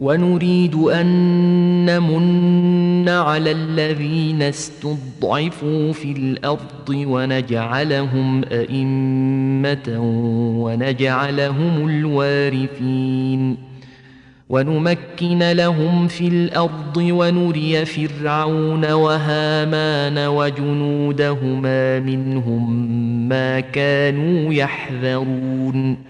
ونريد أن نمن على الذين استضعفوا في الأرض ونجعلهم أئمة ونجعلهم الوارثين. ونمكن لهم في الأرض ونري فرعون وهامان وجنودهما منهم ما كانوا يحذرون.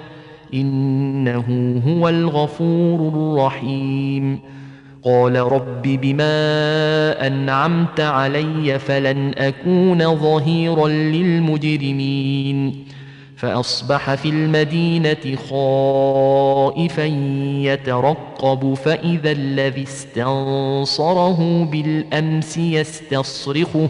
إنه هو الغفور الرحيم. قال رب بما أنعمت علي فلن أكون ظهيرا للمجرمين. فأصبح في المدينة خائفا يترقب فإذا الذي استنصره بالأمس يستصرخه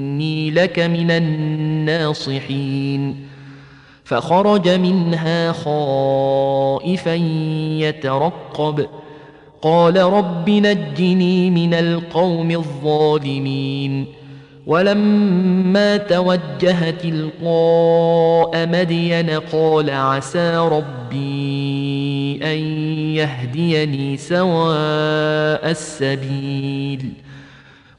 إني لك من الناصحين. فخرج منها خائفا يترقب. قال رب نجني من القوم الظالمين. ولما توجه تلقاء مدين قال عسى ربي أن يهديني سواء السبيل.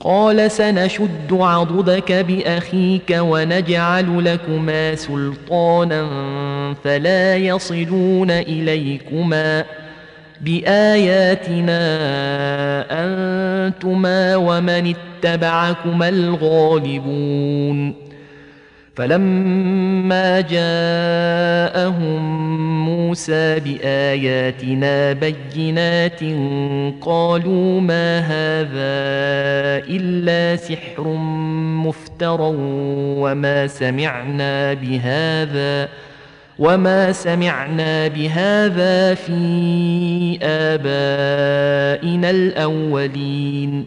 قال سنشد عضدك بأخيك ونجعل لكما سلطانا فلا يصلون إليكما بآياتنا أنتما ومن اتبعكما الغالبون فلما جاءهم موسى بآياتنا بينات قالوا ما هذا إلا سحر مفترى وما سمعنا بهذا وما سمعنا بهذا في آبائنا الأولين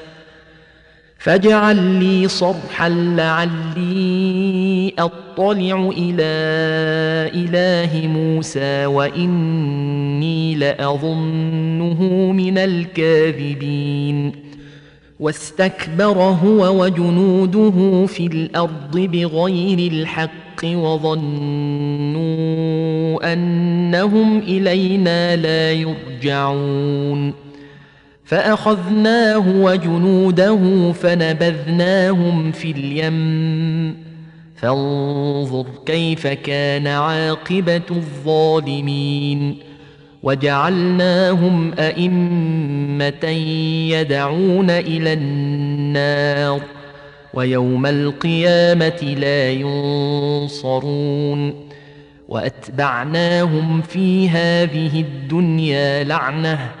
فاجعل لي صرحا لعلي أطلع إلى إله موسى وإني لأظنه من الكاذبين. واستكبر هو وجنوده في الأرض بغير الحق وظنوا أنهم إلينا لا يرجعون. فأخذناه وجنوده فنبذناهم في اليم. فانظر كيف كان عاقبة الظالمين. وجعلناهم أئمة يدعون إلى النار. ويوم القيامة لا ينصرون. وأتبعناهم في هذه الدنيا لعنة.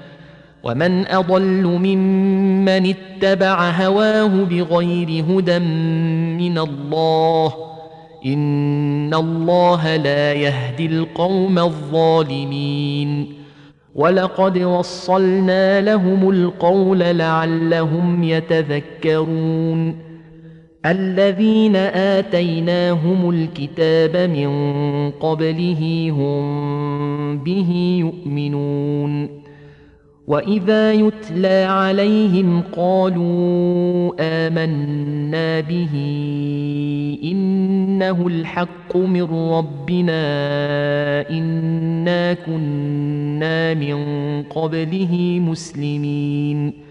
ومن أضل ممن اتبع هواه بغير هدى من الله إن الله لا يهدي القوم الظالمين ولقد وصلنا لهم القول لعلهم يتذكرون الذين آتيناهم الكتاب من قبله هم به يؤمنون واذا يتلى عليهم قالوا امنا به انه الحق من ربنا انا كنا من قبله مسلمين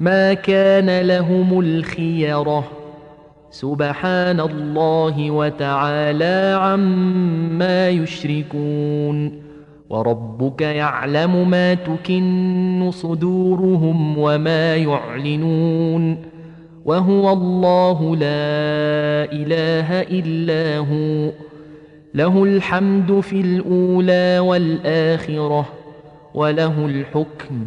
ما كان لهم الخيرة. سبحان الله وتعالى عما يشركون. وربك يعلم ما تكن صدورهم وما يعلنون. وهو الله لا إله إلا هو. له الحمد في الأولى والآخرة. وله الحكم.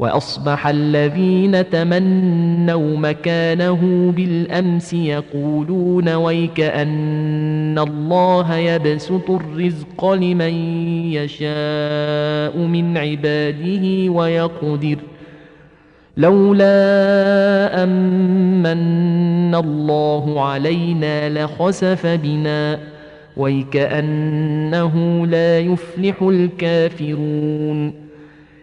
وأصبح الذين تمنوا مكانه بالأمس يقولون ويك ان الله يبسط الرزق لمن يشاء من عباده ويقدر. لولا امن الله علينا لخسف بنا ويكأنه لا يفلح الكافرون.